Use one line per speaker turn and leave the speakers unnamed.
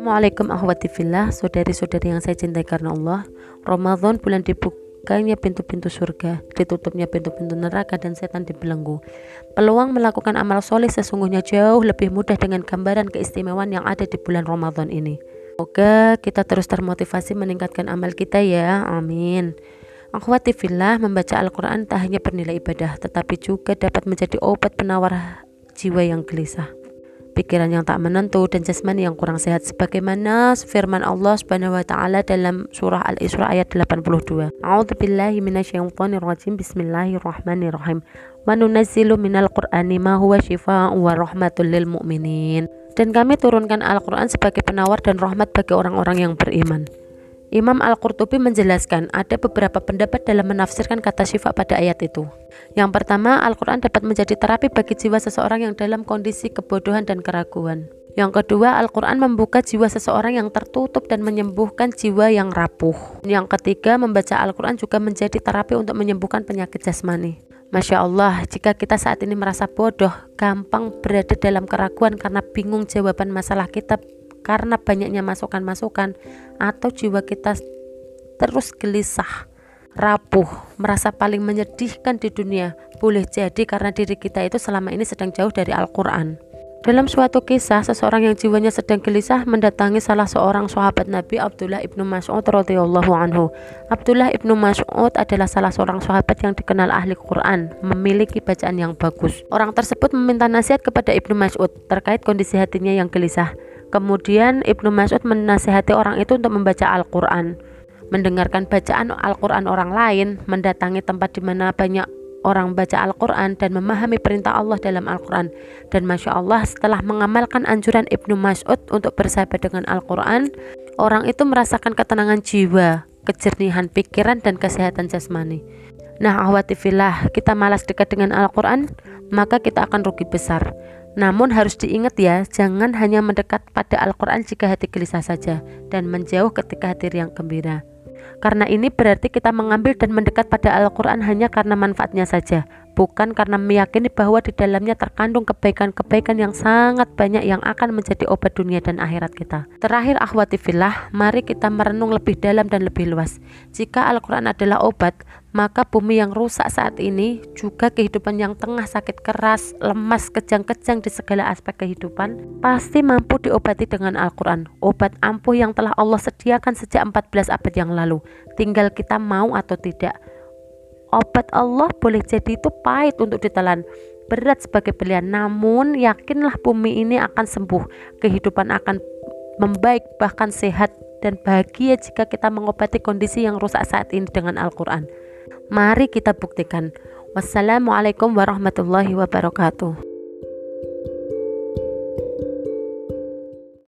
Assalamualaikum ahwati fillah, saudari-saudari yang saya cintai karena Allah. Ramadan bulan dibukanya pintu-pintu surga, ditutupnya pintu-pintu neraka dan setan dibelenggu. Peluang melakukan amal soleh sesungguhnya jauh lebih mudah dengan gambaran keistimewaan yang ada di bulan Ramadan ini. Semoga kita terus termotivasi meningkatkan amal kita ya. Amin. Akhwati fillah, membaca Al-Quran tak hanya bernilai ibadah, tetapi juga dapat menjadi obat penawar jiwa yang gelisah pikiran yang tak menentu dan jasmani yang kurang sehat sebagaimana firman Allah Subhanahu wa taala dalam surah Al-Isra ayat 82. A'udzubillahi minasyaitonirrajim. Bismillahirrahmanirrahim. Wa nunazzilu minal Qur'ani ma huwa syifaa'un wa rahmatul lil mu'minin. Dan kami turunkan Al-Qur'an sebagai penawar dan rahmat bagi orang-orang yang beriman. Imam Al-Qurtubi menjelaskan ada beberapa pendapat dalam menafsirkan kata syifa pada ayat itu. Yang pertama, Al-Quran dapat menjadi terapi bagi jiwa seseorang yang dalam kondisi kebodohan dan keraguan. Yang kedua, Al-Quran membuka jiwa seseorang yang tertutup dan menyembuhkan jiwa yang rapuh. Yang ketiga, membaca Al-Quran juga menjadi terapi untuk menyembuhkan penyakit jasmani. Masya Allah, jika kita saat ini merasa bodoh, gampang berada dalam keraguan karena bingung jawaban masalah kita karena banyaknya masukan-masukan atau jiwa kita terus gelisah, rapuh, merasa paling menyedihkan di dunia. Boleh jadi karena diri kita itu selama ini sedang jauh dari Al-Quran. Dalam suatu kisah, seseorang yang jiwanya sedang gelisah mendatangi salah seorang sahabat Nabi Abdullah ibnu Mas'ud radhiyallahu anhu. Abdullah ibnu Mas'ud adalah salah seorang sahabat yang dikenal ahli Quran, memiliki bacaan yang bagus. Orang tersebut meminta nasihat kepada ibnu Mas'ud terkait kondisi hatinya yang gelisah. Kemudian Ibnu Mas'ud menasihati orang itu untuk membaca Al-Quran, mendengarkan bacaan Al-Quran orang lain, mendatangi tempat di mana banyak orang baca Al-Quran dan memahami perintah Allah dalam Al-Quran. Dan Masya Allah setelah mengamalkan anjuran Ibnu Mas'ud untuk bersahabat dengan Al-Quran, orang itu merasakan ketenangan jiwa, kejernihan pikiran dan kesehatan jasmani. Nah, ahwatifillah, kita malas dekat dengan Al-Quran, maka kita akan rugi besar. Namun harus diingat ya, jangan hanya mendekat pada Al-Quran jika hati gelisah saja dan menjauh ketika hati riang gembira. Karena ini berarti kita mengambil dan mendekat pada Al-Quran hanya karena manfaatnya saja, bukan karena meyakini bahwa di dalamnya terkandung kebaikan-kebaikan yang sangat banyak yang akan menjadi obat dunia dan akhirat kita. Terakhir akhwati fillah, mari kita merenung lebih dalam dan lebih luas. Jika Al-Quran adalah obat, maka bumi yang rusak saat ini juga kehidupan yang tengah sakit keras, lemas, kejang-kejang di segala aspek kehidupan pasti mampu diobati dengan Al-Quran obat ampuh yang telah Allah sediakan sejak 14 abad yang lalu tinggal kita mau atau tidak obat Allah boleh jadi itu pahit untuk ditelan. Berat sebagai pilihan. Namun yakinlah bumi ini akan sembuh. Kehidupan akan membaik bahkan sehat dan bahagia jika kita mengobati kondisi yang rusak saat ini dengan Al-Quran. Mari kita buktikan. Wassalamualaikum warahmatullahi wabarakatuh